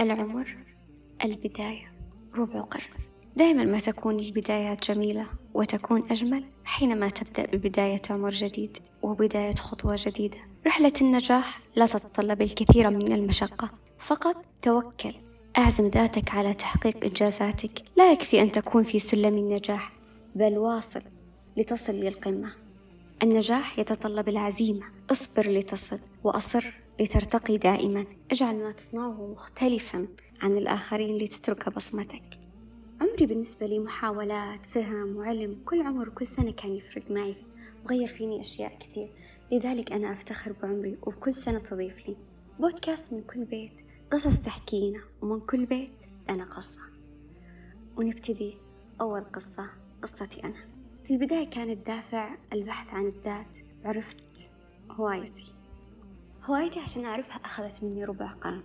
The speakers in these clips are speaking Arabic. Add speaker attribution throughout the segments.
Speaker 1: العمر البداية ربع قرن. دائما ما تكون البدايات جميلة وتكون أجمل حينما تبدأ ببداية عمر جديد وبداية خطوة جديدة. رحلة النجاح لا تتطلب الكثير من المشقة. فقط توكل أعزم ذاتك على تحقيق إنجازاتك. لا يكفي أن تكون في سلم النجاح بل واصل لتصل للقمة. النجاح يتطلب العزيمة. اصبر لتصل وأصر لترتقي دائما. اجعل ما تصنعه مختلفا عن الآخرين لتترك بصمتك. عمري بالنسبة لي محاولات فهم وعلم كل عمر وكل سنة كان يفرق معي. وغير فيني أشياء كثير. لذلك أنا أفتخر بعمري وبكل سنة تضيف لي. بودكاست من كل بيت قصص تحكينا ومن كل بيت أنا قصة. ونبتدي أول قصة قصتي أنا. في البداية كان الدافع البحث عن الذات عرفت هوايتي. هوايتي عشان أعرفها أخذت مني ربع قرن.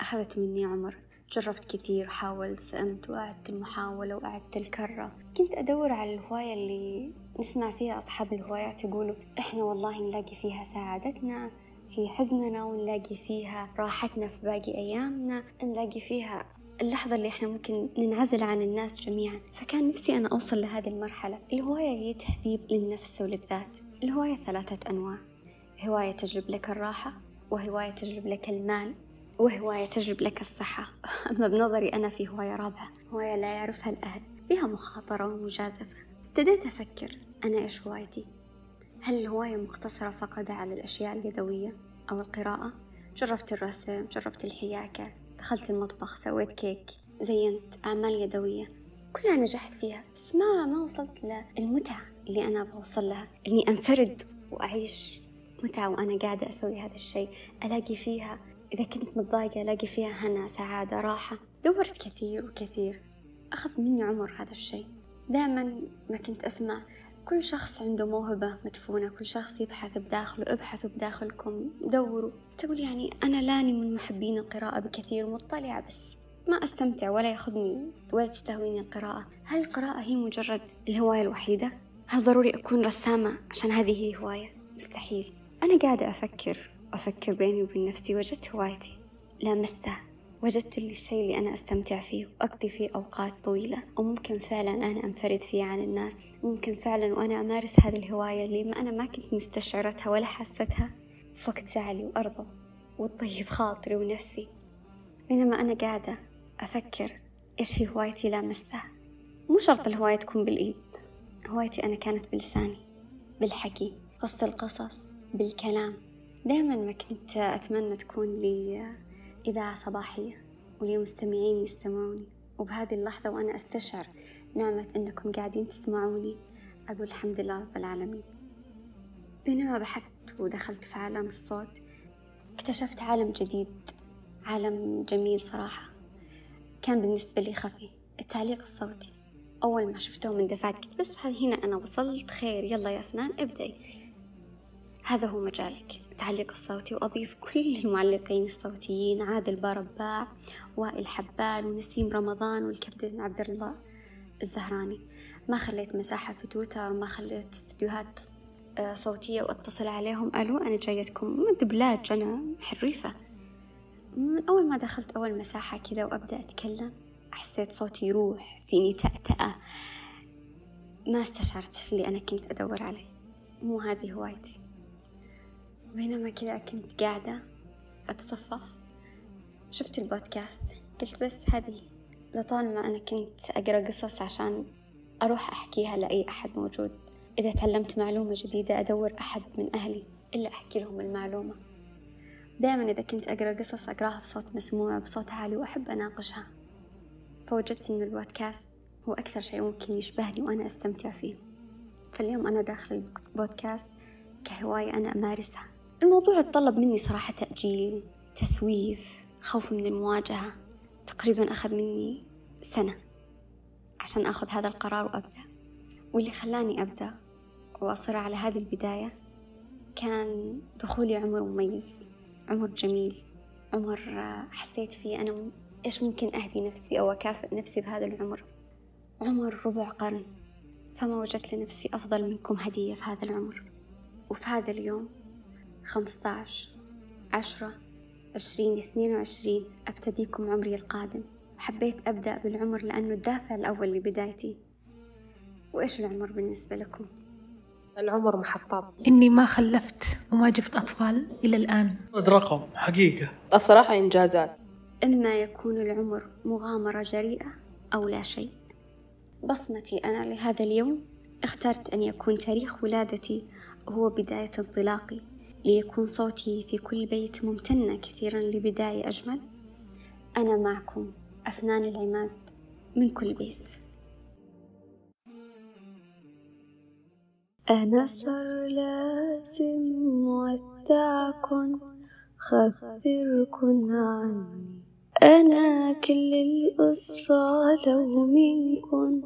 Speaker 1: أخذت مني عمر. جربت كثير حاولت سئمت وأعدت المحاولة وأعدت الكرة. كنت أدور على الهواية اللي نسمع فيها أصحاب الهوايات يقولوا إحنا والله نلاقي فيها سعادتنا في حزننا ونلاقي فيها راحتنا في باقي أيامنا نلاقي فيها اللحظة اللي إحنا ممكن ننعزل عن الناس جميعا. فكان نفسي أنا أوصل لهذه المرحلة. الهواية هي تهذيب للنفس وللذات. الهواية ثلاثة أنواع. هواية تجلب لك الراحة وهواية تجلب لك المال وهواية تجلب لك الصحة. أما بنظري أنا في هواية رابعة هواية لا يعرفها الأهل فيها مخاطرة ومجازفة. ابتديت أفكر أنا إيش هوايتي؟ هل الهواية مقتصرة فقط على الأشياء اليدوية أو القراءة؟ جربت الرسم جربت الحياكة دخلت المطبخ سويت كيك زينت أعمال يدوية. كلها نجحت فيها بس ما ما وصلت للمتعة اللي أنا بوصل لها إني أنفرد وأعيش متعة وأنا قاعدة أسوي هذا الشيء ألاقي فيها إذا كنت متضايقة ألاقي فيها هنا سعادة راحة. دورت كثير وكثير أخذ مني عمر هذا الشيء. دائما ما كنت أسمع كل شخص عنده موهبة مدفونة كل شخص يبحث بداخله ابحثوا بداخلكم دوروا. تقول يعني أنا لاني من محبين القراءة بكثير مطلعة بس ما أستمتع ولا يأخذني ولا تستهويني القراءة. هل القراءة هي مجرد الهواية الوحيدة؟ هل ضروري أكون رسامة عشان هذه هي هواية؟ مستحيل. أنا قاعدة أفكر أفكر بيني وبين نفسي وجدت هوايتي. لامستها وجدت لي الشيء اللي أنا أستمتع فيه وأقضي فيه أوقات طويلة. وممكن فعلا أنا أنفرد فيه عن الناس. ممكن فعلا وأنا أمارس هذه الهواية اللي ما أنا ما كنت مستشعرتها ولا حستها في وقت زعلي وأرضى وتطيب خاطري ونفسي. بينما أنا قاعدة أفكر إيش هي هوايتي لامستها مو شرط الهواية تكون بالإيد. هوايتي أنا كانت بلساني بالحكي قص القصص. بالكلام. دائما ما كنت أتمنى تكون لي إذاعة صباحية ولي مستمعين يستمعوني. وبهذه اللحظة وأنا أستشعر نعمة أنكم قاعدين تسمعوني أقول الحمد لله رب العالمين. بينما بحثت ودخلت في عالم الصوت اكتشفت عالم جديد عالم جميل صراحة. كان بالنسبة لي خفي التعليق الصوتي. أول ما شفته من دفعت بس هنا أنا وصلت. خير يلا يا فنان ابدأي. هذا هو مجالك. التعليق الصوتي. وأضيف كل المعلقين الصوتيين عادل بارباع وائل حبال ونسيم رمضان والكابتن عبد الله الزهراني. ما خليت مساحة في تويتر ما خليت استديوهات آه، صوتية وأتصل عليهم. ألو أنا جايتكم من دبلاج أنا حريفة. من أول ما دخلت أول مساحة كذا وأبدأ أتكلم حسيت صوتي يروح فيني تأتأة. ما استشعرت اللي أنا كنت أدور عليه. مو هذه هوايتي. بينما كذا كنت قاعدة أتصفح شفت البودكاست قلت بس هذه لطالما أنا كنت أقرأ قصص عشان أروح أحكيها لأي أحد موجود. إذا تعلمت معلومة جديدة أدور أحد من أهلي إلا أحكي لهم المعلومة. دائما إذا كنت أقرأ قصص أقرأها بصوت مسموع بصوت عالي وأحب أناقشها. فوجدت إن البودكاست هو أكثر شيء ممكن يشبهني وأنا أستمتع فيه. فاليوم أنا داخل البودكاست كهواية أنا أمارسها. الموضوع يتطلب مني صراحة تأجيل تسويف خوف من المواجهة. تقريبا أخذ مني سنة عشان أخذ هذا القرار وأبدأ. واللي خلاني أبدأ وأصر على هذه البداية كان دخولي عمر مميز عمر جميل عمر حسيت فيه أنا إيش ممكن أهدي نفسي أو أكافئ نفسي بهذا العمر. عمر ربع قرن فما وجدت لنفسي أفضل منكم هدية في هذا العمر. وفي هذا اليوم خمسة عشر عشرة عشرين اثنين وعشرين أبتديكم عمري القادم. حبيت أبدأ بالعمر لأنه الدافع الأول لبدايتي. وإيش العمر بالنسبة لكم؟
Speaker 2: العمر محطات
Speaker 3: إني ما خلفت وما جبت أطفال إلى الآن.
Speaker 4: رقم حقيقة.
Speaker 2: الصراحة إنجازات.
Speaker 1: إما يكون العمر مغامرة جريئة أو لا شيء. بصمتي أنا لهذا اليوم اخترت أن يكون تاريخ ولادتي هو بداية انطلاقي. ليكون صوتي في كل بيت ممتنة كثيرا لبداية أجمل. أنا معكم أفنان العماد من كل بيت. أنا صار لازم ودعكن خبركن عني. أنا كل القصة لو منكن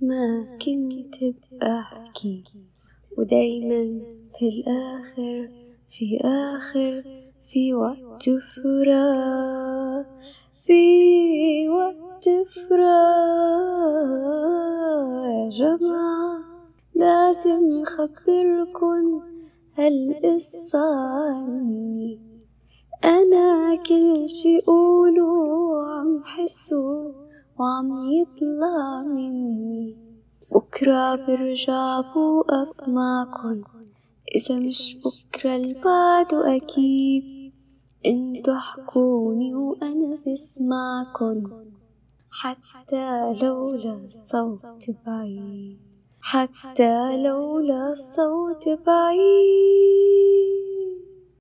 Speaker 1: ما كنت بأحكي. ودايما في الآخر في آخر في وقت فراق في وقت فراق يا جماعة لازم خبركن هالقصة عني أنا كل شي قولوا عم حسه وعم يطلع مني. بكرة برجع بوقف معكن إذا مش بكرة البعد أكيد. انتو حكوني وأنا بسمعكن حتى لولا الصوت بعيد. حتى لولا الصوت بعيد.